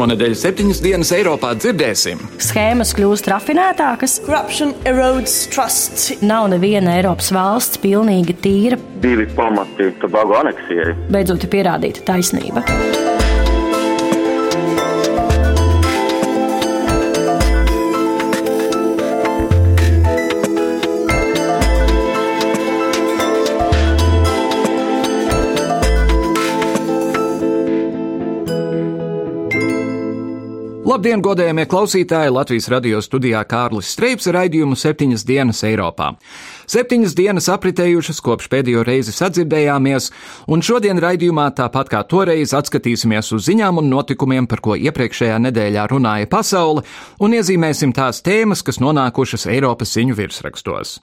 Šonadēļ septiņas dienas Eiropā dzirdēsim. Schēmas kļūst rafinētākas, Corruption erodes trust. nav neviena Eiropas valsts pilnīgi tīra, divi pamati Tobago aneksijai. beidzot ir pierādīta taisnība. Labdien, godējamie klausītāji! Latvijas radio studijā Kārlis Streips raidījumu septiņas dienas Eiropā. Septiņas dienas apritējušas kopš pēdējo reizi sadzirdējāmies, un šodien raidījumā tāpat kā toreiz atskatīsimies uz ziņām un notikumiem, par ko iepriekšējā nedēļā runāja pasaule, un iezīmēsim tās tēmas, kas nonākušas Eiropas ziņu virsrakstos.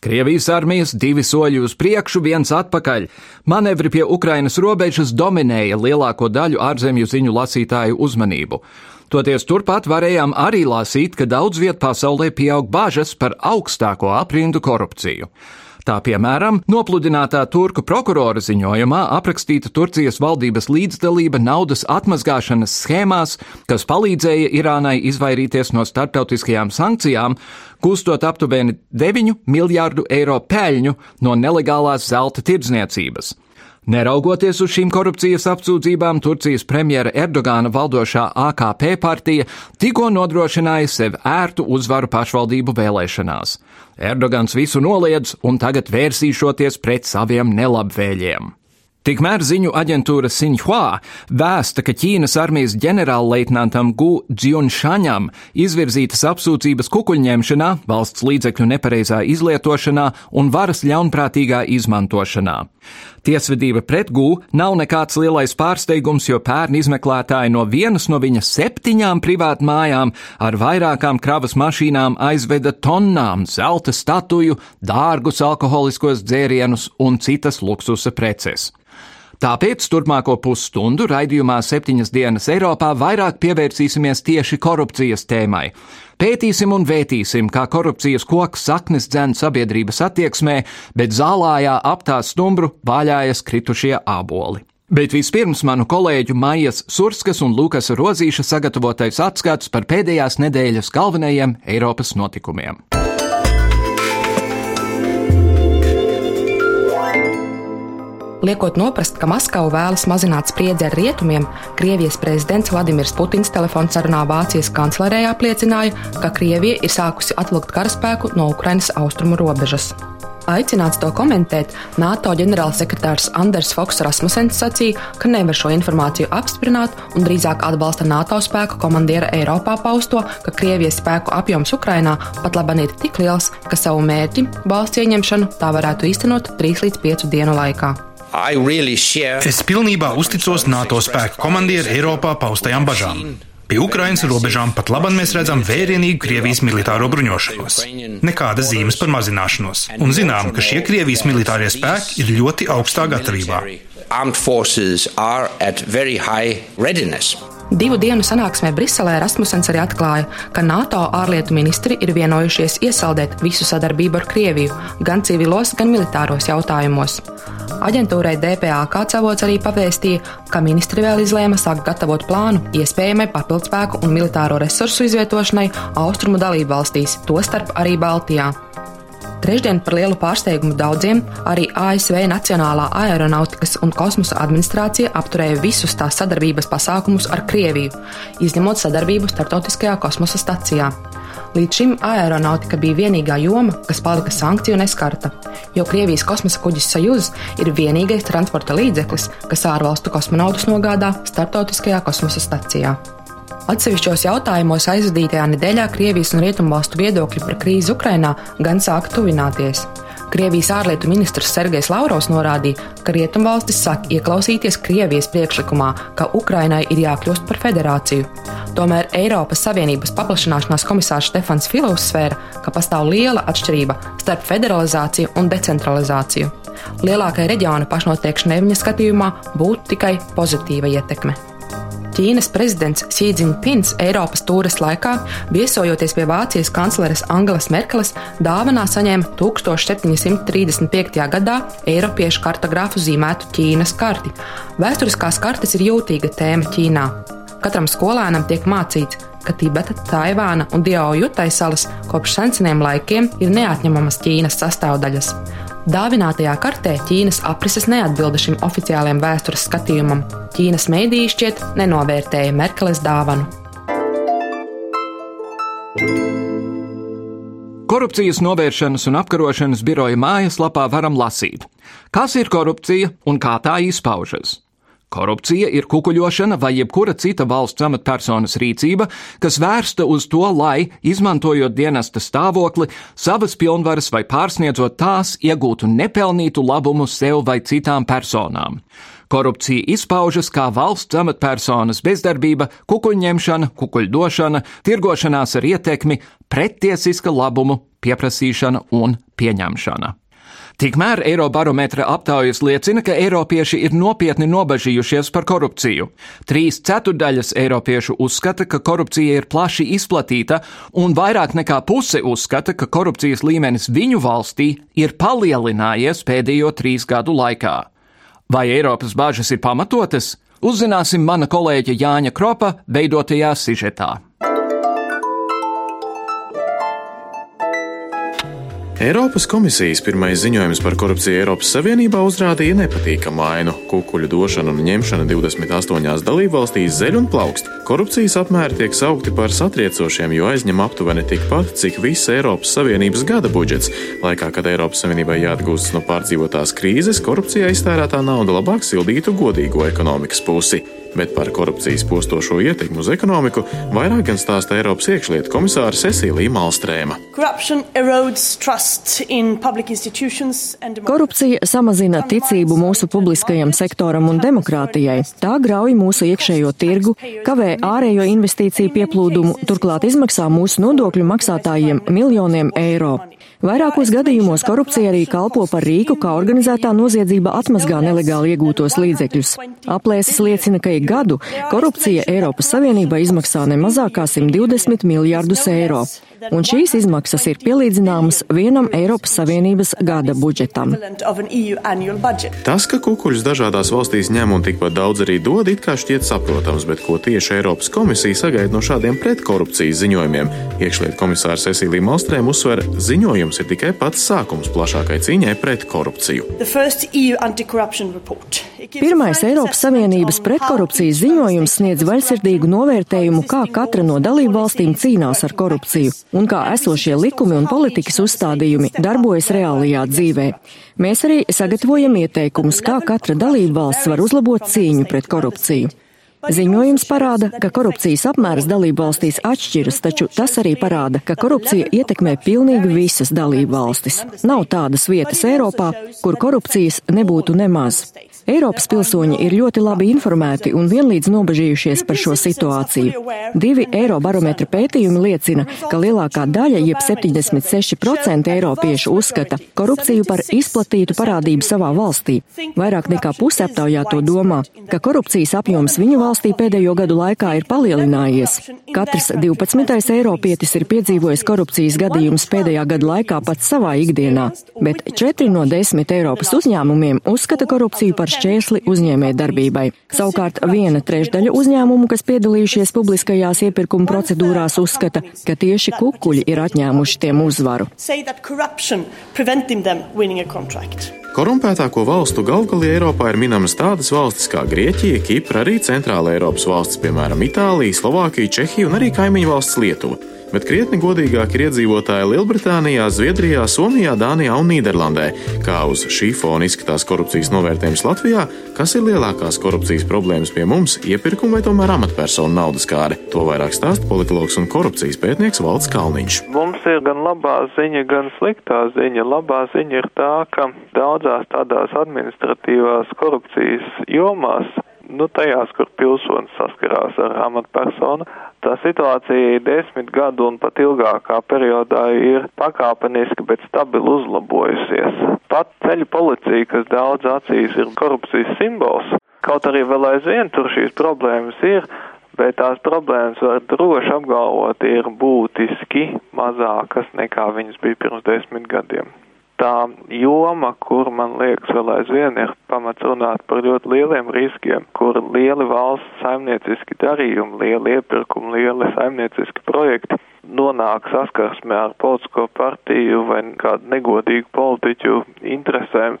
Krievijas armijas divi soļi uz priekšu, viens atpakaļ. Manevri pie Ukrainas robežas dominēja lielāko daļu ārzemju ziņu lasītāju uzmanību. Toties turpat varējām arī lasīt, ka daudz viet pasaulē pieaug bažas par augstāko aprindu korupciju. Tā piemēram, nopludinātā turku prokurora ziņojumā aprakstīta Turcijas valdības līdzdalība naudas atmazgāšanas schēmās, kas palīdzēja Irānai izvairīties no starptautiskajām sankcijām, gūstot aptuveni 9 miljārdu eiro peļņu no nelegālās zelta tirdzniecības. Neraugoties uz šīm korupcijas apsūdzībām, Turcijas premjera Erdogāna valdošā AKP partija tikko nodrošināja sev ērtu uzvaru pašvaldību vēlēšanās. Erdogans visu noliedz un tagad vērsīšoties pret saviem nelabvēļiem. Tikmēr ziņu aģentūra Sinhua vēsta, ka Ķīnas armijas ģenerālleitnantam Gu Dzjunšaņam izvirzītas apsūdzības kukuļņemšanā, valsts līdzekļu nepareizā izlietošanā un varas ļaunprātīgā izmantošanā. Tiesvedība pret Gu nav nekāds lielais pārsteigums, jo pērn izmeklētāji no vienas no viņa septiņām privātmājām ar vairākām kravas mašīnām aizveda tonnām zelta statuju, dārgus alkoholiskos dzērienus un citas luksusa preces. Tāpēc turpmāko pusstundu raidījumā septiņas dienas Eiropā vairāk pievērsīsimies tieši korupcijas tēmai. Pētīsim un vētīsim, kā korupcijas koks saknes dzen sabiedrības attieksmē, bet zālājā ap tā stumbru vaļājas kritušie āboli. Bet vispirms manu kolēģu Maijas Surskas un Lukas Rozīša sagatavotais atskats par pēdējās nedēļas galvenajiem Eiropas notikumiem. Liekot noprast, ka Maskava vēlas mazināt spriedzi ar rietumiem, Krievijas prezidents Vladimirs Putins telefonsarunā Vācijas kanclerē apliecināja, ka Krievija ir sākusi atvilkt karaspēku no Ukrainas austrumu robežas. Aicināts to komentēt, NATO ģenerālsekretārs Anders Foks Rasmussens sacīja, ka nevar šo informāciju apstiprināt un drīzāk atbalsta NATO spēku komandiera Eiropā pausto, ka Krievijas spēku apjoms Ukrainā pat labi ir tik liels, ka savu mērķi, valsts ieņemšanu, tā varētu īstenot 3 līdz 5 dienu laikā. Es pilnībā uzticos NATO spēku komandieru Eiropā paustajām bažām. Pie Ukrainas robežām pat labāk mēs redzam vērienīgu Krievijas militāro bruņošanos. Nekādas zīmes par mazināšanos. Un zinām, ka šie Krievijas militārie spēki ir ļoti augstā gatavībā. Divu dienu sanāksmē Briselē Rasmussens arī atklāja, ka NATO ārlietu ministri ir vienojušies iesaldēt visu sadarbību ar Krieviju, gan civilos, gan militāros jautājumos. Aģentūrai DPA kāds avots arī pavēstīja, ka ministri vēl izlēma sākt gatavot plānu iespējamai papildspēku un militāro resursu izvietošanai austrumu dalību valstīs, tostarp arī Baltijā. Trešdien par lielu pārsteigumu daudziem arī ASV Nacionālā aeronautikas un kosmosa administrācija apturēja visus tās sadarbības pasākumus ar Krieviju, izņemot sadarbību Startautiskajā kosmosa stacijā. Līdz šim aeronautika bija vienīgā joma, kas palika sankciju neskarta, jo Krievijas kosmosa kuģis Sajuz ir vienīgais transporta līdzeklis, kas ārvalstu kosmonautus nogādā Startautiskajā kosmosa stacijā. Atsevišķos jautājumos aizvadītajā nedēļā Krievijas un Rietumvalstu viedokļi par krīzi Ukrainā gan sāka tuvināties. Krievijas ārlietu ministrs Sergejs Lavrovs norādīja, ka Rietumvalstis sāk ieklausīties Krievijas priekšlikumā, ka Ukrainai ir jākļūst par federāciju. Tomēr Eiropas Savienības paplašināšanās komisārs Stefans Filovs svēra, ka pastāv liela atšķirība starp federalizāciju un decentralizāciju. Lielākai reģiona pašnoteikšanai viņa skatījumā būtu tikai pozitīva ietekme. Ķīnas prezidents Xīdzinpins Eiropas tūres laikā, viesojoties pie Vācijas kancleres Angelas Merkeles, dāvanā saņēma 1735. gadā Eiropiešu kartogrāfu zīmētu Ķīnas karti. Vēsturiskās kartes ir jūtīga tēma Ķīnā. Katram skolēnam tiek mācīts, ka Tibeta, Taivāna un Diaojutai salas kopš seniem laikiem ir neatņemamas Ķīnas sastāvdaļas. Dāvinātajā kartē Ķīnas aprises neatbilda šim oficiālajam vēstures skatījumam. Ķīnas mēdīji šķiet nenovērtēja Merkeles dāvanu. Korupcijas novēršanas un apkarošanas biroja mājaslapā varam lasīt, kas ir korupcija un kā tā izpaužas. Korupcija ir kukuļošana vai jebkura cita valsts amatpersonas rīcība, kas vērsta uz to, lai, izmantojot dienesta stāvokli, savas pilnvaras vai pārsniedzot tās, iegūtu nepelnītu labumu sev vai citām personām. Korupcija izpaužas kā valsts amatpersonas bezdarbība, kukuļņemšana, kukuļdošana, tirgošanās ar ietekmi, prettiesiska labumu pieprasīšana un pieņemšana. Tikmēr Eirobarometra aptaujas liecina, ka eiropieši ir nopietni nobažījušies par korupciju. Trīs ceturdaļas eiropiešu uzskata, ka korupcija ir plaši izplatīta, un vairāk nekā puse uzskata, ka korupcijas līmenis viņu valstī ir palielinājies pēdējo trīs gadu laikā. Vai Eiropas bāžas ir pamatotas? Uzzināsim mana kolēģa Jāņa Kropa veidotajā sižetā. Eiropas komisijas pirmais ziņojums par korupciju Eiropas Savienībā uzrādīja nepatīkamu ainu. Kukuļu došana un ņemšana 28 dalībvalstīs zeļ un plaukst. Korupcijas apmēri tiek saukti par satriecošiem, jo aizņem aptuveni tikpat, cik viss Eiropas Savienības gada budžets. Laikā, kad Eiropas Savienībai jāatgūstas no pārdzīvotās krīzes, korupcijā iztērētā nauda labāk sildītu godīgo ekonomikas pusi bet par korupcijas postošo ietekmi uz ekonomiku vairāk gan stāsta Eiropas iekšlietu komisāra Cecīlija Malstrēma. Korupcija samazina ticību mūsu publiskajam sektoram un demokrātijai. Tā grauj mūsu iekšējo tirgu, kavē ārējo investīciju pieplūdumu, turklāt izmaksā mūsu nodokļu maksātājiem miljoniem eiro. Vairākos gadījumos korupcija arī kalpo par rīku, kā organizētā noziedzība atmazgā nelegāli iegūtos līdzekļus. Aplēses liecina, ka ik gadu korupcija Eiropas Savienībā izmaksā ne mazāk kā 120 miljārdus eiro un šīs izmaksas ir pielīdzināmas vienam Eiropas Savienības gada budžetam. Tas, ka kukuļus dažādās valstīs ņem un tikpat daudz arī dod, it kā šķiet saprotams, bet ko tieši Eiropas komisija sagaida no šādiem pretkorupcijas ziņojumiem? Iekšlietu komisāra Cecīlija Malstrēm uzsver, ziņojums ir tikai pats sākums plašākai cīņai pret korupciju. Pirmais Eiropas Savienības pretkorupcijas ziņojums sniedz vaļsirdīgu novērtējumu, kā katra no dalību valstīm cīnās ar korupciju un kā esošie likumi un politikas uzstādījumi darbojas reālajā dzīvē. Mēs arī sagatavojam ieteikumus, kā katra dalība valsts var uzlabot cīņu pret korupciju. Ziņojums parāda, ka korupcijas apmērs dalību valstīs atšķiras, taču tas arī parāda, ka korupcija ietekmē pilnīgi visas dalību valstis. Nav tādas vietas Eiropā, kur korupcijas nebūtu nemaz. Eiropas pilsoņi ir ļoti labi informēti un vienlīdz nobežījušies par šo situāciju. Divi Eirobarometra pētījumi liecina, ka lielākā daļa, jeb 76% eiropiešu uzskata korupciju par izplatītu parādību savā valstī. Vairāk nekā puse aptaujāto domā, ka korupcijas apjoms viņu valstī pēdējo gadu laikā ir palielinājies. Katrs 12. eiropietis ir piedzīvojis korupcijas gadījumus pēdējā gada laikā pats savā ikdienā, bet 4 no 10 Eiropas uzņēmumiem uzskata korupciju par šķērsli uzņēmē darbībai. Savukārt viena trešdaļa uzņēmumu, kas piedalījušies publiskajās iepirkuma procedūrās, uzskata, ka tieši kukuļi ir atņēmuši tiem uzvaru. Korumpētāko valstu galvgalī Eiropā ir minamas tādas valstis kā Grieķija, Kipra, arī Centrāla Eiropas valstis, piemēram, Itālija, Slovākija, Čehija un arī kaimiņu valsts Lietuva bet krietni godīgāk ir iedzīvotāji Lielbritānijā, Zviedrijā, Somijā, Dānijā un Nīderlandē. Kā uz šī fona izskatās korupcijas novērtējums Latvijā, kas ir lielākās korupcijas problēmas pie mums - iepirkuma vai tomēr amatpersonu naudas kāre? To vairāk stāsta politologs un korupcijas pētnieks Valds Kalniņš. Mums ir gan labā ziņa, gan sliktā ziņa. Labā ziņa ir tā, ka daudzās tādās administratīvās korupcijas jomās nu, tajās, kur pilsonis saskarās ar amatpersonu. Tā situācija desmit gadu un pat ilgākā periodā ir pakāpeniski, bet stabili uzlabojusies. Pat ceļu policija, kas daudz acīs ir korupcijas simbols, kaut arī vēl aizvien tur šīs problēmas ir, bet tās problēmas var droši apgalvot ir būtiski mazākas nekā viņas bija pirms desmit gadiem tā joma, kur man liekas vēl aizvien ir pamats runāt par ļoti lieliem riskiem, kur lieli valsts saimnieciski darījumi, lieli iepirkumi, lieli saimnieciski projekti nonāk saskarsmē ar politisko partiju vai kādu negodīgu politiķu interesēm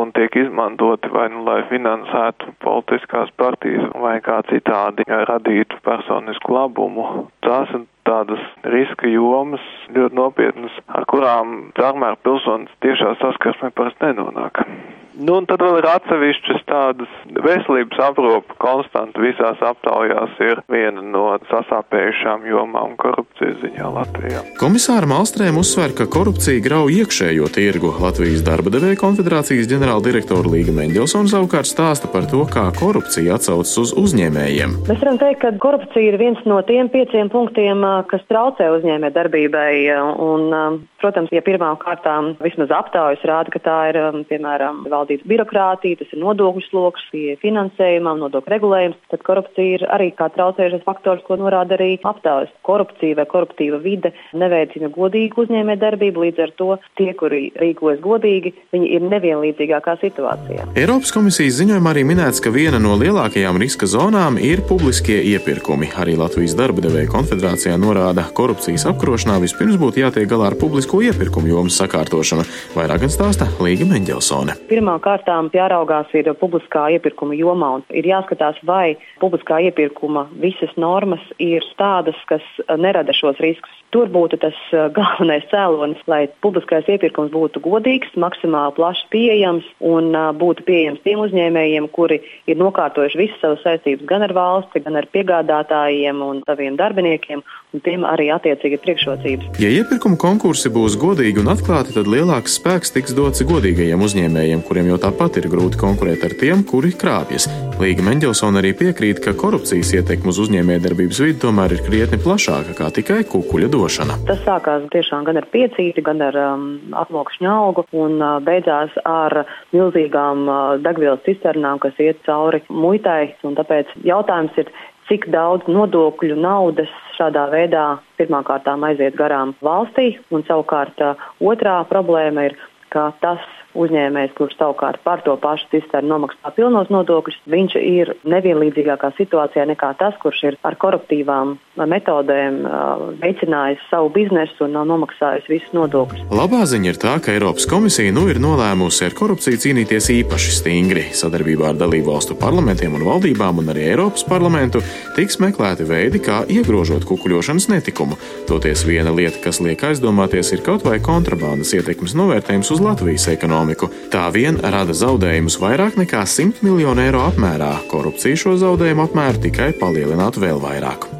un tiek izmantoti vai nu lai finansētu politiskās partijas vai kā citādi radītu personisku labumu. Tās ir tādas riska jomas, ļoti nopietnas, ar kurām tomēr pilsonis tiešā saskarsmē parasti nenonāk. Nu, un tad vēl ir atsevišķas tādas veselības aprūpa konstanta visās aptaujās ir viena no sasāpējušām jomām korupcijas ziņā Latvijā. Komisāra Malstrēm uzsver, ka korupcija grauj iekšējo tirgu. Latvijas darba devēja konfederācijas ģenerāldirektora Līga Mendelsona savukārt stāsta par to, kā korupcija atsaucas uz uzņēmējiem. Mēs varam teikt, ka korupcija ir viens no tiem pieciem punktiem, kas traucē uzņēmē darbībai. Un, protams, ja pirmām kārtām vismaz aptaujas rāda, ka tā ir, piemēram, valdības valdības birokrātija, tas ir nodokļu sloks, pie finansējumam, nodokļu regulējums, tad korupcija ir arī kā traucējušais faktors, ko norāda arī aptaujas. Korupcija vai koruptīva vide neveicina godīgu uzņēmē darbību, līdz ar to tie, kuri rīkojas godīgi, viņi ir nevienlīdzīgākā situācijā. Eiropas komisijas ziņojumā arī minēts, ka viena no lielākajām riska zonām ir publiskie iepirkumi. Arī Latvijas darba devēja konfederācijā norāda, korupcijas apkarošanā vispirms būtu jātiek galā ar publisko iepirkumu jomas sakārtošanu. Vairāk gan stāsta Līga Meņģelsone. Pirmā pirmām kārtām jāraugās ir publiskā iepirkuma jomā un ir jāskatās, vai publiskā iepirkuma visas normas ir tādas, kas nerada šos riskus. Tur būtu tas uh, galvenais cēlonis, lai publiskais iepirkums būtu godīgs, maksimāli plaši pieejams un uh, būtu pieejams tiem uzņēmējiem, kuri ir nokārtojuši visas savas saistības gan ar valsti, gan ar piegādātājiem un saviem darbiniekiem, un tiem arī attiecīgi priekšrocības. Ja iepirkuma konkursi būs godīgi un atklāti, tad lielāks spēks tiks dots godīgajiem uzņēmējiem, kuriem jau tāpat ir grūti konkurēt ar tiem, kuri krāpjas. Līga Mendelsona arī piekrīt, ka korupcijas ietekme uz uzņēmējdarbības vidi tomēr ir krietni plašāka kā tikai kukuļa došana. Tas sākās tiešām gan ar piecīti, gan ar um, apmokšņu algu un uh, beidzās ar milzīgām uh, degvielas cisternām, kas iet cauri muitai. Tāpēc jautājums ir, cik daudz nodokļu naudas šādā veidā pirmkārt aiziet garām valstī, un savukārt uh, otrā problēma ir, ka tas uzņēmējs, kurš savukārt par to pašu cisternu nomaksā pilnos nodokļus, viņš ir nevienlīdzīgākā situācijā nekā tas, kurš ir ar koruptīvām metodēm veicinājis savu biznesu un nav nomaksājis visus nodokļus. Labā ziņa ir tā, ka Eiropas komisija nu ir nolēmusi ar korupciju cīnīties īpaši stingri. Sadarbībā ar dalību valstu parlamentiem un valdībām un arī Eiropas parlamentu tiks meklēti veidi, kā iegrožot kukuļošanas netikumu. Toties viena lieta, kas liek aizdomāties, ir kaut vai kontrabandas ietekmes novērtējums uz Latvijas ekonomiku ekonomiku. Tā vien rada zaudējumus vairāk nekā 100 miljonu eiro apmērā. Korupcija šo zaudējumu apmēru tikai palielinātu vēl vairāk.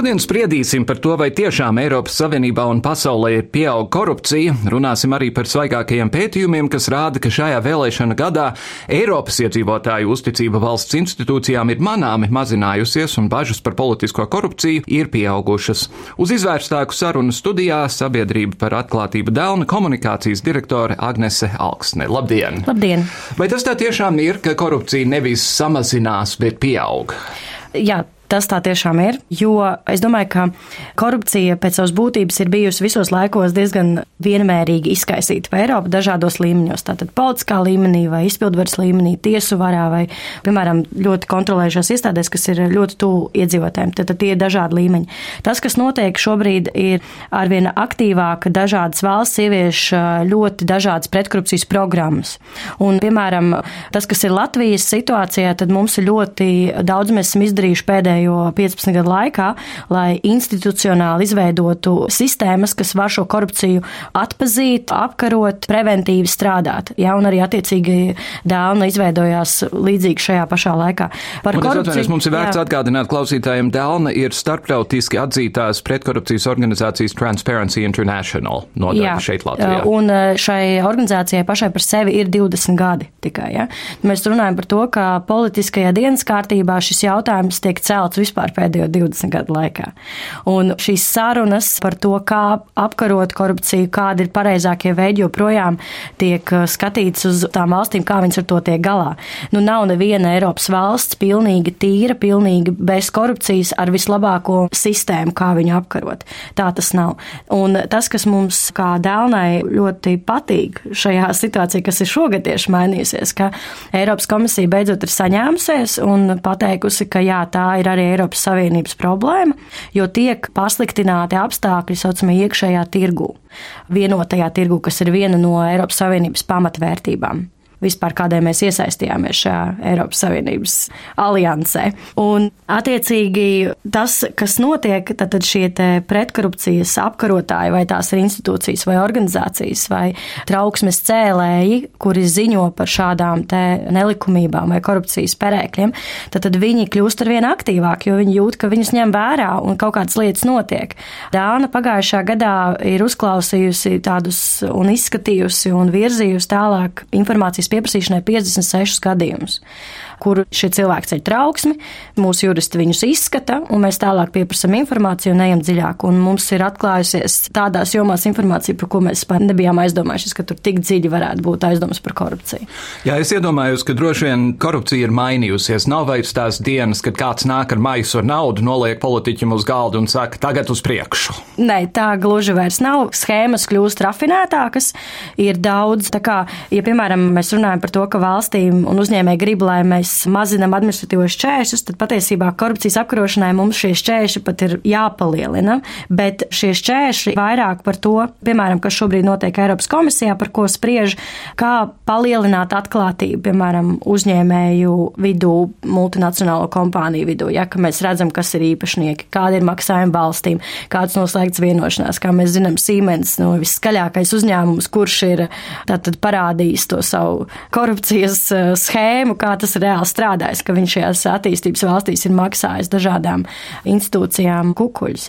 Šodien spriedīsim par to, vai tiešām Eiropas Savienībā un pasaulē pieaug korupcija. Runāsim arī par svaigākajiem pētījumiem, kas rāda, ka šajā vēlēšana gadā Eiropas iedzīvotāju uzticība valsts institūcijām ir manāmi mazinājusies un bažas par politisko korupciju ir pieaugušas. Uz izvērstāku sarunu studijā sabiedrība par atklātību Dēlna komunikācijas direktore Agnese Alksne. Labdien! Labdien! Vai tas tā tiešām ir, ka korupcija nevis samazinās, bet pieaug? Jā, Tas tā tiešām ir, jo es domāju, ka korupcija pēc savas būtības ir bijusi visos laikos diezgan vienmērīgi izkaisīta pa Eiropu dažādos līmeņos. Tātad politiskā līmenī vai izpildvaras līmenī, tiesu varā vai, piemēram, ļoti kontrolējušās iestādēs, kas ir ļoti tuvu iedzīvotājiem. Tad, tie ir dažādi līmeņi. Tas, kas notiek šobrīd, ir arvien aktīvāk dažādas valsts ievieš ļoti dažādas pretkorupcijas programmas. Un, piemēram, tas, kas ir Latvijas situācijā, tad mums ir ļoti daudz mēs esam izdarījuši pēdējā pēdējo 15 gadu laikā, lai institucionāli izveidotu sistēmas, kas var šo korupciju atpazīt, apkarot, preventīvi strādāt. Ja, un arī attiecīgi Dēlna izveidojās līdzīgi šajā pašā laikā. Par un korupciju. Mums ir vērts jā. atgādināt klausītājiem, Dēlna ir starptautiski atzītās pretkorupcijas organizācijas Transparency International nodaļa šeit Latvijā. Un šai organizācijai pašai par sevi ir 20 gadi tikai. Ja? Mēs runājam par to, ka politiskajā dienas kārtībā šis jautājums tiek celts vispār pēdējo 20 gadu laikā. Un šīs sarunas par to, kā apkarot korupciju, kādi ir pareizākie veidi, joprojām tiek uh, skatīts uz tām valstīm, kā viņas ar to tiek galā. Nu, nav neviena Eiropas valsts pilnīgi tīra, pilnīgi bez korupcijas ar vislabāko sistēmu, kā viņu apkarot. Tā tas nav. Un tas, kas mums kā dēlnai ļoti patīk šajā situācijā, kas ir šogad tieši mainījusies, ka Eiropas komisija beidzot ir saņēmusies un pateikusi, ka jā, tā ir arī Eiropas Savienības problēma, jo tiek pasliktināti apstākļi saucamie iekšējā tirgū, vienotajā tirgū, kas ir viena no Eiropas Savienības pamatvērtībām vispār kādēļ mēs iesaistījāmies šajā Eiropas Savienības aliansē. Un, attiecīgi, tas, kas notiek, tad šie pretkorupcijas apkarotāji, vai tās ir institūcijas vai organizācijas vai trauksmes cēlēji, kuri ziņo par šādām nelikumībām vai korupcijas perēkļiem, tad, tad viņi kļūst ar vien aktīvāki, jo viņi jūt, ka viņus ņem vērā un kaut kādas lietas notiek. Dāna pagājušā gadā ir uzklausījusi tādus un izskatījusi un virzījusi tālāk informācijas pieprasīšanai 56 gadījumus kur šie cilvēki ceļ trauksmi, mūsu juristi viņus izskata, un mēs tālāk pieprasām informāciju un ejam dziļāk. Un mums ir atklājusies tādās jomās informācija, par ko mēs vispār nebijām aizdomājušies, ka tur tik dziļi varētu būt aizdomas par korupciju. Jā, es iedomājos, ka droši vien korupcija ir mainījusies. Nav vairs tās dienas, kad kāds nāk ar maisu ar naudu, noliek politiķim uz galda un saka, tagad uz priekšu. Nē, tā gluži vairs nav. Schēmas kļūst rafinētākas, ir daudz. Tā kā, ja, piemēram, mēs runājam par to, ka valstīm un uzņēmēji grib, lai mēs mēs mazinām administratīvos šķēršļus, tad patiesībā korupcijas apkarošanai mums šie šķēršļi pat ir jāpalielina. Bet šie šķēršļi vairāk par to, piemēram, kas šobrīd notiek Eiropas komisijā, par ko spriež, kā palielināt atklātību, piemēram, uzņēmēju vidū, multinacionālo kompāniju vidū. Ja, mēs redzam, kas ir īpašnieki, kāda ir maksājuma valstīm, kāds noslēgts vienošanās, kā mēs zinām, Siemens, no nu, viskaļākais uzņēmums, kurš ir tātad parādījis to savu korupcijas eh, schēmu, kā tas reāli reāli strādājis, ka viņš šajās attīstības valstīs ir maksājis dažādām institūcijām kukuļus.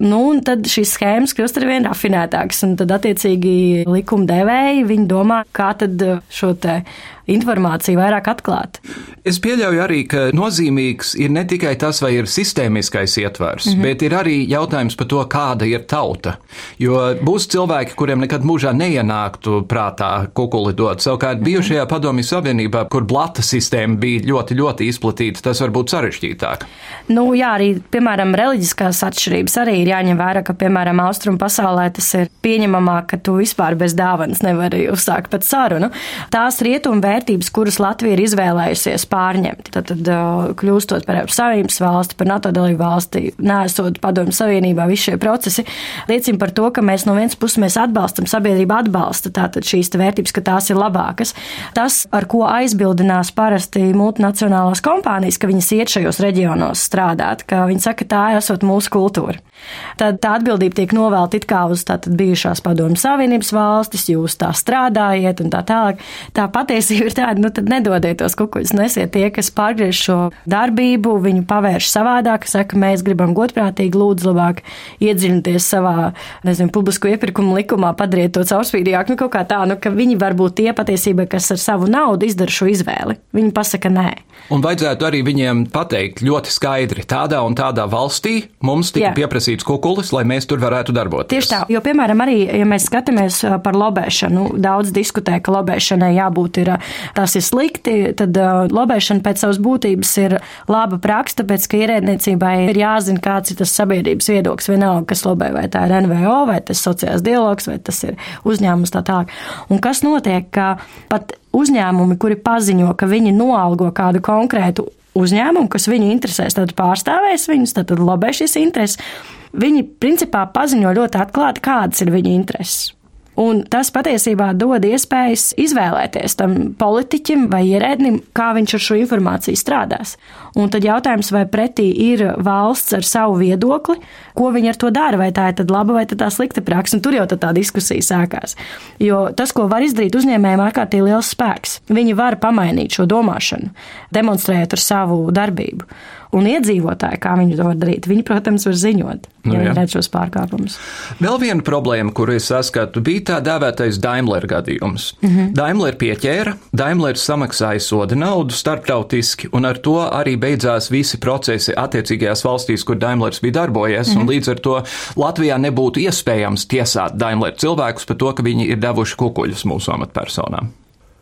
Nu, un tad šīs schēmas kļūst ar vien rafinētākas, un tad attiecīgi likumdevēji viņi domā, kā tad šo te informāciju vairāk atklāt. Es pieļauju arī, ka nozīmīgs ir ne tikai tas, vai ir sistēmiskais ietvers, mm -hmm. bet ir arī jautājums par to, kāda ir tauta. Jo būs cilvēki, kuriem nekad mūžā neienāktu prātā kukuli dot. Savukārt mm -hmm. bijušajā padomju savienībā, kur blata sistēma bija ļoti, ļoti izplatīta, tas var būt sarežģītāk. Nu, jā, arī, piemēram, reliģiskās atšķirības arī ir jāņem vērā, ka, piemēram, austrumu pasaulē tas ir pieņemamāk, ka tu vispār bez dāvanas nevari uzsākt pat sarunu. Tās rietumu vērtības, kuras Latvija ir izvēlējusies pārņemt. Tad, tad kļūstot par Eiropas Savienības valsti, par NATO dalību valsti, nesot padomju savienībā, visi šie procesi liecina par to, ka mēs no vienas puses mēs atbalstam, sabiedrība atbalsta tātad šīs vērtības, ka tās ir labākas. Tas, ar ko aizbildinās parasti multinacionālās kompānijas, ka viņas iet šajos reģionos strādāt, ka viņi saka, tā esot mūsu kultūra. Tad tā atbildība tiek novēlta it kā uz tātad bijušās padomju savienības valstis, jūs tā strādājiet un tā tālāk. Tā patiesība ir tāda, nu tad nedodiet tos kukuļus, nesiet tie, kas pārgriež šo darbību, viņu pavērš savādāk, saka, mēs gribam godprātīgi, lūdzu labāk iedziļināties savā, nezinu, publisko iepirkumu likumā, padariet to caurspīdīgāk, nu kaut kā tā, nu ka viņi varbūt tie patiesība, kas ar savu naudu izdara šo izvēli. Viņi pasaka nē. Un vajadzētu arī viņiem pateikt ļoti skaidri, tādā un tādā valstī mums tika pieprasīts pieprasīts kukulis, lai mēs tur varētu darboties. Tieši tā, jo, piemēram, arī, ja mēs skatāmies par lobēšanu, daudz diskutē, ka lobēšanai jābūt ir, tas ir slikti, tad lobēšana pēc savas būtības ir laba praksa, tāpēc, ka ierēdniecībai ir jāzina, kāds ir tas sabiedrības viedoklis, vienalga, kas lobē, vai tā ir NVO, vai tas sociāls dialogs, vai tas ir uzņēmums tā tālāk. Un kas notiek, ka pat uzņēmumi, kuri paziņo, ka viņi noalgo kādu konkrētu uzņēmumu, kas viņu interesēs, tad pārstāvēs viņus, tad lobē šīs intereses viņi principā paziņo ļoti atklāti, kādas ir viņu intereses. Un tas patiesībā dod iespējas izvēlēties tam politiķim vai ierēdnim, kā viņš ar šo informāciju strādās. Un tad jautājums, vai pretī ir valsts ar savu viedokli, ko viņi ar to dara, vai tā ir laba vai tā slikta praksa. Un tur jau tā diskusija sākās. Jo tas, ko var izdarīt uzņēmējiem, ir ārkārtīgi liels spēks. Viņi var pamainīt šo domāšanu, demonstrējot ar savu darbību. Un iedzīvotāji, kā viņi to var darīt, viņi, protams, var ziņot, ja nu, viņi redz šos pārkāpumus. Vēl viena problēma, kuru es saskatu, bija tā dēvētais Daimler gadījums. Mm -hmm. Daimler pieķēra, Daimler samaksāja soda naudu starptautiski, un ar to arī beidzās visi procesi attiecīgajās valstīs, kur Daimlers bija darbojies, mm -hmm. un līdz ar to Latvijā nebūtu iespējams tiesāt Daimler cilvēkus par to, ka viņi ir devuši kukuļus mūsu amatpersonām.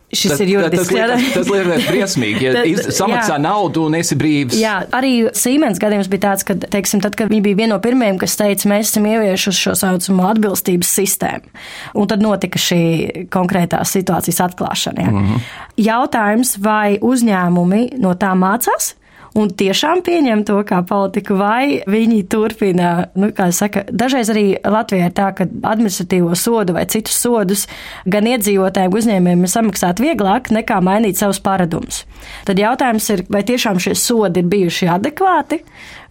Šis tas, ir juridiski. Tas, tas, tas liekas briesmīgi, ja tad, samaksā jā. naudu un esi brīvs. Jā, arī Siemens gadījums bija tāds, ka, teiksim, tad, kad viņi bija viena no pirmajiem, kas teica, mēs esam ieviesuši šo saucamo atbilstības sistēmu. Un tad notika šī konkrētā situācijas atklāšana. Ja. Mm -hmm. Jautājums, vai uzņēmumi no tā mācās? Un tiešām pieņem to kā politiku, vai viņi turpina, nu, kā saka, dažreiz arī Latvijā ir tā, ka administratīvo sodu vai citus sodus gan iedzīvotājiem, uzņēmējiem ir samaksāt vieglāk nekā mainīt savus paradumus. Tad jautājums ir, vai tiešām šie sodi ir bijuši adekvāti,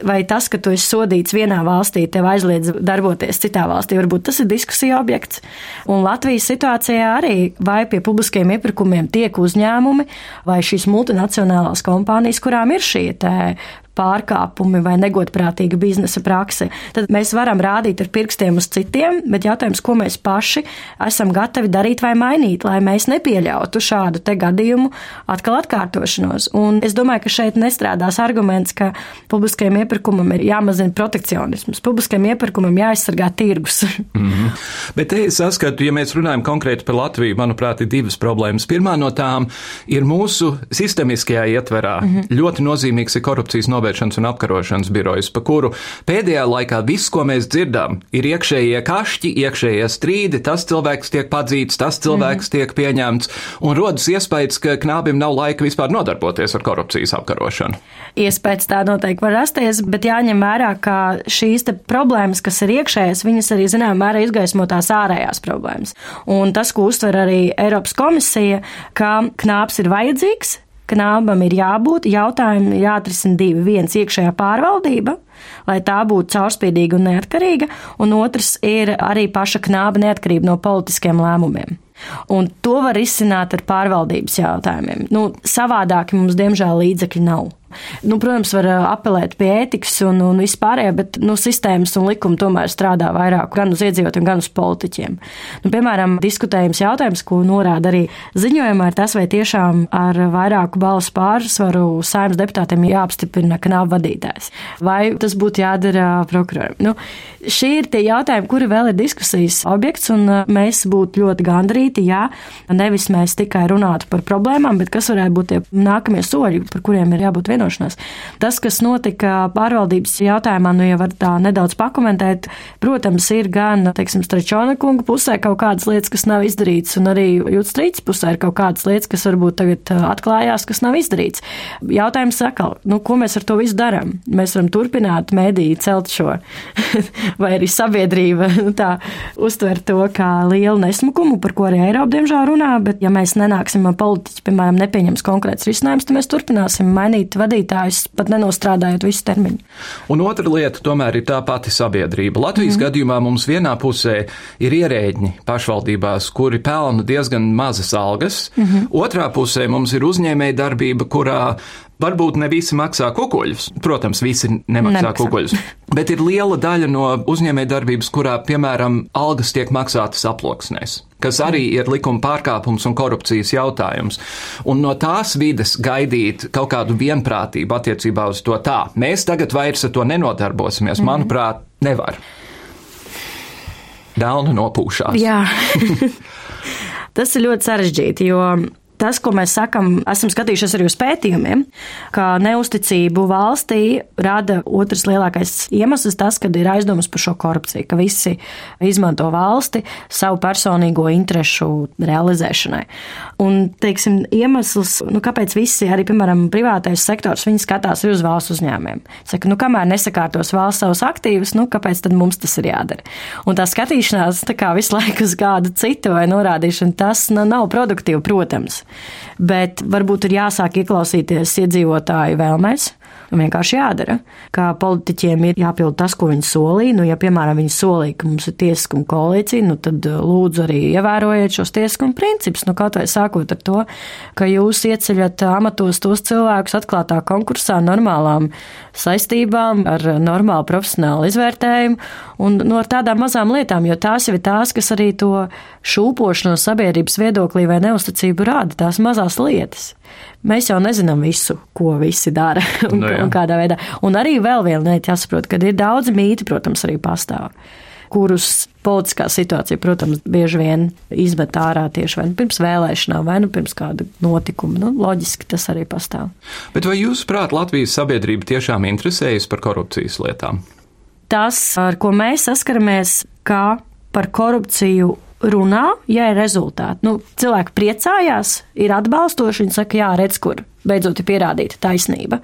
vai tas, ka tu esi sodīts vienā valstī, tev aizliedz darboties citā valstī, varbūt tas ir diskusija objekts. Un Latvijas situācijā arī, vai pie publiskiem iepirkumiem tiek uzņēmumi vai šīs multinacionālās kompānijas, kurām ir šī pārkāpumi vai negodprātīga biznesa prakse. Tad mēs varam rādīt ar pirkstiem uz citiem, bet jautājums, ko mēs paši esam gatavi darīt vai mainīt, lai mēs nepieļautu šādu te gadījumu atkal atkārtošanos. Un es domāju, ka šeit nestrādās arguments, ka publiskajam iepirkumam ir jāmazina protekcionisms. Publiskajam iepirkumam jāaizsargā tirgus. mm -hmm. Bet es saskatu, ja mēs runājam konkrēti par Latviju, manuprāt, ir divas problēmas. Pirmā no tām ir mūsu sistemiskajā ietverā. Mm -hmm. Ļoti nozīmīgs ir korupcijas novērtējums novēršanas un apkarošanas birojas, pa kuru pēdējā laikā viss, ko mēs dzirdam, ir iekšējie kašķi, iekšējie strīdi, tas cilvēks tiek padzīts, tas cilvēks mm. tiek pieņemts, un rodas iespējas, ka knābim nav laika vispār nodarboties ar korupcijas apkarošanu. Iespējas tā noteikti var rasties, bet jāņem vērā, ka šīs problēmas, kas ir iekšējas, viņas arī zināmā mērā izgaismo tās ārējās problēmas. Un tas, ko uztver arī Eiropas komisija, ka knāps ir vajadzīgs, knābam ir jābūt, jautājumi jāatrisina divi. Viens - iekšējā pārvaldība, lai tā būtu caurspīdīga un neatkarīga, un otrs ir arī paša knāba neatkarība no politiskiem lēmumiem. Un to var izsināt ar pārvaldības jautājumiem. Nu, savādāk mums, diemžēl, līdzekļi nav. Nu, protams, var apelēt pie ētikas un, un vispārējā, bet nu, sistēmas un likumi tomēr strādā vairāk gan uz iedzīvotājiem, gan uz politiķiem. Nu, piemēram, diskutējums jautājums, ko norāda arī ziņojumā, ir tas, vai tiešām ar vairāku balsu pārsvaru saimnes deputātiem jāapstiprina knāba vadītājs. Vai tas būtu jādara prokuroram? Nu, šie ir tie jautājumi, kuri vēl ir diskusijas objekts, un mēs būtu ļoti gandrīti, ja nevis mēs tikai runātu par problēmām, bet kas varētu būt tie nākamie soļi, par kuriem ir jābūt vienošanās vienošanās. Tas, kas notika pārvaldības jautājumā, nu jau var tā nedaudz pakomentēt, protams, ir gan, teiksim, Strečona kunga pusē kaut kādas lietas, kas nav izdarīts, un arī Jūtas Strīts pusē ir kaut kādas lietas, kas varbūt tagad uh, atklājās, kas nav izdarīts. Jautājums sakal, nu, ko mēs ar to visu darām? Mēs varam turpināt mēdīju celt šo, vai arī sabiedrība nu, tā uztver to kā lielu nesmukumu, par ko arī Eiropa diemžēl runā, bet ja mēs nenāksim politiķi, piemēram, nepieņems konkrēts risinājums, tad mēs turpināsim mainīt vadītājus, pat nenostrādājot visu termiņu. Un otra lieta tomēr ir tā pati sabiedrība. Latvijas mm. gadījumā mums vienā pusē ir ierēģi pašvaldībās, kuri pelna diezgan mazas algas, mm -hmm. otrā pusē mums ir uzņēmēja darbība, kurā Varbūt ne visi maksā kukuļus. Protams, visi nemaksā, nemaksā. kukuļus. Bet ir liela daļa no uzņēmējdarbības, kurā, piemēram, algas tiek maksātas aploksnēs, kas arī ir likuma pārkāpums un korupcijas jautājums. Un no tās vides gaidīt kaut kādu vienprātību attiecībā uz to tā, mēs tagad vairs ar to nenodarbosimies, mm -hmm. manuprāt, nevar. Dēlna nopūšās. Jā. Tas ir ļoti sarežģīti, jo tas, ko mēs sakam, esam skatījušies arī uz pētījumiem, ka neusticību valstī rada otrs lielākais iemesls tas, kad ir aizdomas par šo korupciju, ka visi izmanto valsti savu personīgo interešu realizēšanai. Un, teiksim, iemesls, nu, kāpēc visi, arī, piemēram, privātais sektors, viņi skatās uz valsts uzņēmumiem. Saka, nu, kamēr nesakārtos valsts savus aktīvus, nu, kāpēc tad mums tas ir jādara? Un tā skatīšanās tā kā visu laiku uz kādu citu vai norādīšanu, tas nu, nav produktīvi, protams bet varbūt ir jāsāk ieklausīties iedzīvotāju vēlmēs. Vienkārši jādara, ka politiķiem ir jāpild tas, ko viņi solīja. Nu, ja, piemēram, viņi solīja, ka mums ir tiesiskuma koalīcija, nu, tad uh, lūdzu arī ievērojiet šos tiesiskuma principus. Nu, kaut vai sākot ar to, ka jūs ieceļat amatos tos cilvēkus atklātā konkursā normālām saistībām, ar normālu profesionālu izvērtējumu un no nu, tādām mazām lietām, jo tās jau ir tās, kas arī to šūpošanos sabiedrības viedoklī vai neusticību rāda, tās mazās lietas. Mēs jau nezinām visu, ko visi dara un, no, nu un kādā veidā. Un arī vēl viena lieta jāsaprot, ka ir daudz mīti, protams, arī pastāv kurus politiskā situācija, protams, bieži vien izmet ārā tieši vai nu pirms vēlēšanām, vai nu pirms kāda notikuma. Nu, loģiski tas arī pastāv. Bet vai jūs, prāt, Latvijas sabiedrība tiešām interesējas par korupcijas lietām? Tas, ar ko mēs saskaramies, kā par korupciju runā, ja ir rezultāti. Nu, cilvēki priecājās, ir atbalstoši, viņi saka, jā, redz, kur beidzot ir pierādīta taisnība.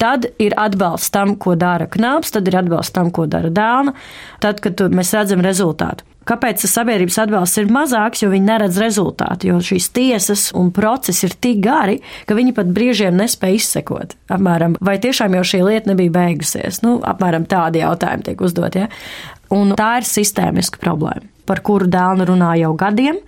Tad ir atbalsts tam, ko dara Knaps, tad ir atbalsts tam, ko dara Dāna, tad, kad mēs redzam rezultātu. Kāpēc sabiedrības atbalsts ir mazāks? Jo viņi neredz rezultātu, jo šīs tiesas un procesi ir tik gari, ka viņi pat brīžiem nespēja izsekot. Apmēram, vai tiešām jau šī lieta nebija beigusies? Nu, apmēram tādi jautājumi tiek uzdot. Ja? Un tā ir sistēmiska problēma par kuru dēlnu runā jau gadiem.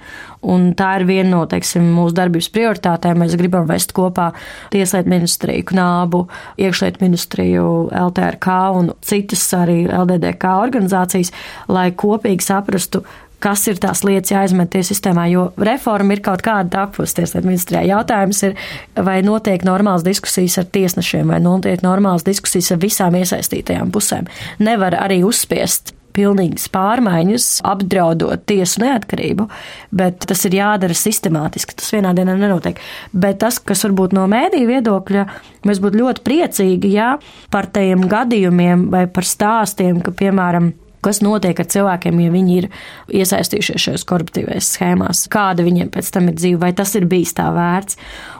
Un tā ir viena no teiksim, mūsu darbības prioritātēm. Mēs gribam vest kopā Tieslietu ministriju, Knābu, Iekšlietu ministriju, LTRK un citas arī LDDK organizācijas, lai kopīgi saprastu, kas ir tās lietas jāizmet tie sistēmā, jo reforma ir kaut kāda tapusi tieslietu ministrijā. Jautājums ir, vai notiek normāls diskusijas ar tiesnešiem, vai notiek normāls diskusijas ar visām iesaistītajām pusēm. Nevar arī uzspiest pilnīgas pārmaiņas, apdraudot tiesu neatkarību, bet tas ir jādara sistemātiski. Tas vienā dienā nenotiek. Bet tas, kas varbūt no mēdīja viedokļa, mēs būtu ļoti priecīgi, ja par tajiem gadījumiem vai par stāstiem, ka, piemēram, kas notiek ar cilvēkiem, ja viņi ir iesaistījušies šajās koruptīvajās schēmās, kāda viņiem pēc tam ir dzīve, vai tas ir bijis tā vērts,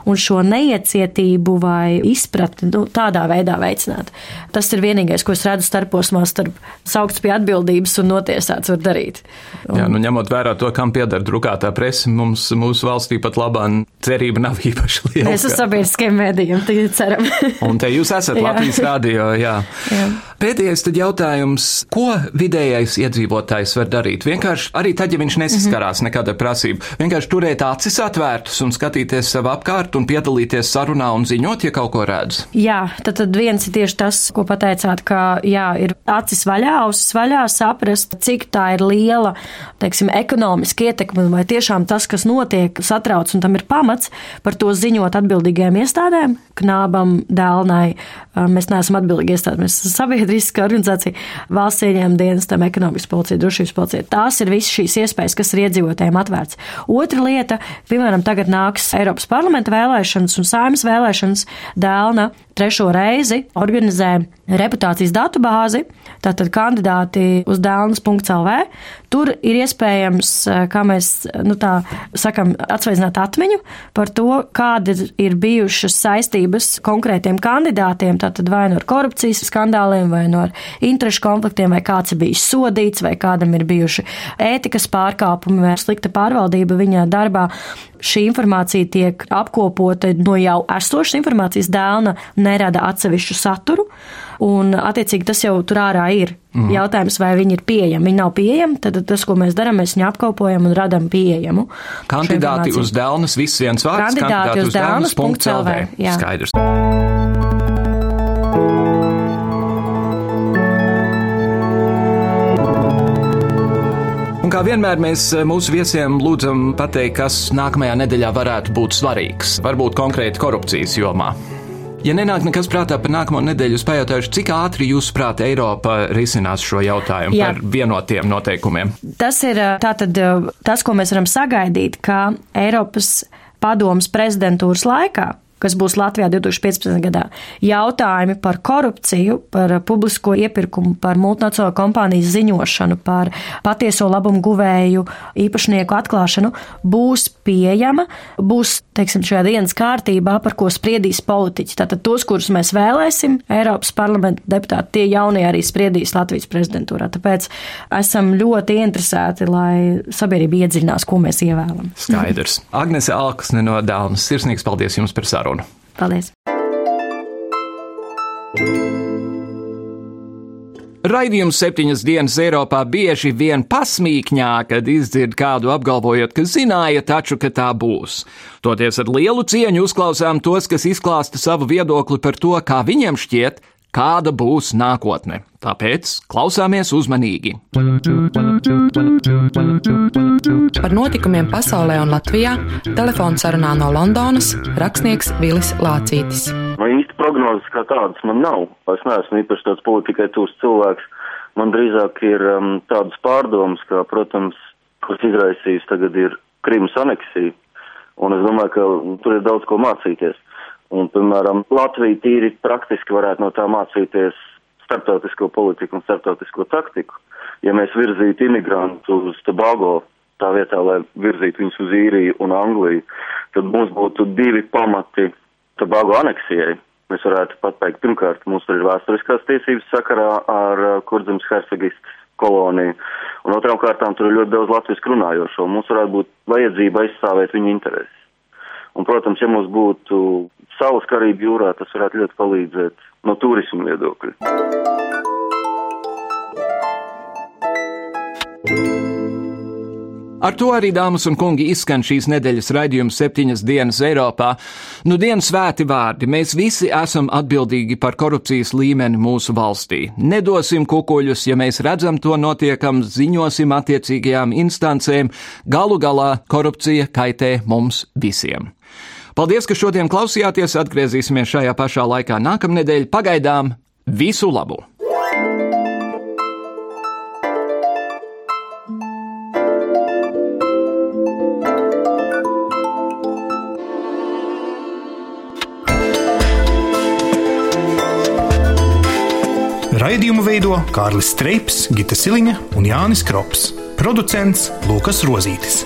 un šo neiecietību vai izpratni nu, tādā veidā veicināt. Tas ir vienīgais, ko es redzu starposmā starp saukts pie atbildības un notiesāts var darīt. Un... Jā, nu ņemot vērā to, kam pieder drukātā presa, mums mūsu valstī pat labā cerība nav īpaši liela. Mēs uz sabiedriskiem mēdījiem tagad ceram. un te jūs esat Latvijas rādio, jā. jā. Pēdējais tad jautājums, ko vidējais iedzīvotājs var darīt? Vienkārši arī tad, ja viņš nesaskarās mm -hmm. nekāda prasība, vienkārši turēt acis atvērtas un skatīties sev apkārt un piedalīties sarunā un ziņot, ja kaut ko redz. Jā, tad, tad viens ir tieši tas, ko pateicāt, ka jā, ir acis vaļā, ausis vaļā, saprast, cik tā ir liela, teiksim, ekonomiska ietekme, vai tiešām tas, kas notiek, satrauc un tam ir pamats par to ziņot atbildīgajām iestādēm, knābam, dēlnai. Mēs neesam atbildīgi iestādi, mēs esam sabiedrība sabiedriska organizācija, valsts ieņēmuma dienestam, ekonomikas policija, drošības policija. Tās ir visas šīs iespējas, kas ir iedzīvotājiem atvērts. Otra lieta, piemēram, tagad nāks Eiropas parlamenta vēlēšanas un saimas vēlēšanas. Dēlna trešo reizi organizē reputācijas datubāzi, tātad kandidāti uz dēlnas.lv. Tur ir iespējams, kā mēs nu, tā sakam, atsveicināt atmiņu par to, kādas ir bijušas saistības konkrētiem kandidātiem, tātad vai no korupcijas skandāliem, vai no interešu konfliktiem, vai kāds ir bijis sodīts, vai kādam ir bijuši ētikas pārkāpumi vai slikta pārvaldība viņa darbā šī informācija tiek apkopota no jau esošas informācijas dēlna, nerada atsevišķu saturu, un attiecīgi tas jau tur ārā ir. Mm. Jautājums, vai viņi ir pieejami. Viņi nav pieejami, tad tas, ko mēs darām, mēs viņu apkopojam un radām pieejamu. Kandidāti uz dēlnas, viss viens vārds. Kandidāti, uz dēlnas.lv. Skaidrs. Un kā vienmēr mēs eh, mūsu viesiem lūdzam pateikt, kas nākamajā nedēļā varētu būt svarīgs, varbūt konkrēti korupcijas jomā. Ja nenāk nekas prātā par nākamo nedēļu, es pajautāšu, cik ātri jūs prāt Eiropa risinās šo jautājumu Jā. par vienotiem noteikumiem? Tas ir eh, tātad eh, tas, ko mēs varam sagaidīt, ka Eiropas padomas prezidentūras laikā kas būs Latvijā 2015. gadā. Jautājumi par korupciju, par publisko iepirkumu, par multinacionālo kompāniju ziņošanu, par patieso labumu guvēju īpašnieku atklāšanu būs pieejama, būs, teiksim, šajā dienas kārtībā, par ko spriedīs politiķi. Tātad tos, kurus mēs vēlēsim, Eiropas parlamenta deputāti, tie jaunie arī spriedīs Latvijas prezidentūrā. Tāpēc esam ļoti interesēti, lai sabiedrība iedziļinās, ko mēs ievēlam. Skaidrs. Agnese Alksne no Dāmas, sirsnīgs paldies jums par sarunu sarunu. Paldies! Raidījums septiņas dienas Eiropā bieži vien pasmīkņā, kad izdzird kādu apgalvojot, ka zināja taču, ka tā būs. Toties ar lielu cieņu uzklausām tos, kas izklāsta savu viedokli par to, kā viņiem šķiet, kāda būs nākotne. Tāpēc klausāmies uzmanīgi. Par notikumiem pasaulē un Latvijā telefons sarunā no Londonas rakstnieks Vilis Lācītis. No īsti prognozes kā tādas man nav. Es neesmu īpaši tāds politikai tūs cilvēks. Man drīzāk ir um, tādas pārdomas, kā, protams, kas izraisījis tagad ir Krimas aneksija. Un es domāju, ka tur ir daudz ko mācīties. Un, piemēram, Latvija tīri praktiski varētu no tā mācīties starptautisko politiku un starptautisko taktiku. Ja mēs virzītu imigrantu uz Tobago tā vietā, lai virzītu viņus uz īriju un Angliju, tad mums būtu divi pamati Tobago aneksijai. Mēs varētu pat teikt, pirmkārt, mums tur ir vēsturiskās tiesības sakarā ar uh, Kurzemes hercegistas koloniju, un otrām kārtām tur ir ļoti daudz latviešu runājošo. Mums varētu būt vajadzība aizstāvēt viņu intereses. Un, protams, ja mums būtu saules karība jūrā, tas varētu ļoti palīdzēt no turismu viedokļa. Ar to arī, dāmas un kungi, izskan šīs nedēļas raidījums septiņas dienas Eiropā. Nu, dienas svēti vārdi. Mēs visi esam atbildīgi par korupcijas līmeni mūsu valstī. Nedosim kukuļus, ja mēs redzam to notiekam, ziņosim attiecīgajām instancēm. Galu galā korupcija kaitē mums visiem. Paldies, ka šodien klausījāties. Atgriezīsimies šajā pašā laikā nākamnedēļ. Pagaidām visu labu! Raidījumu veido Kārlis Streips, Gita Siliņa un Jānis Krops. Producents Lukas Rozītis.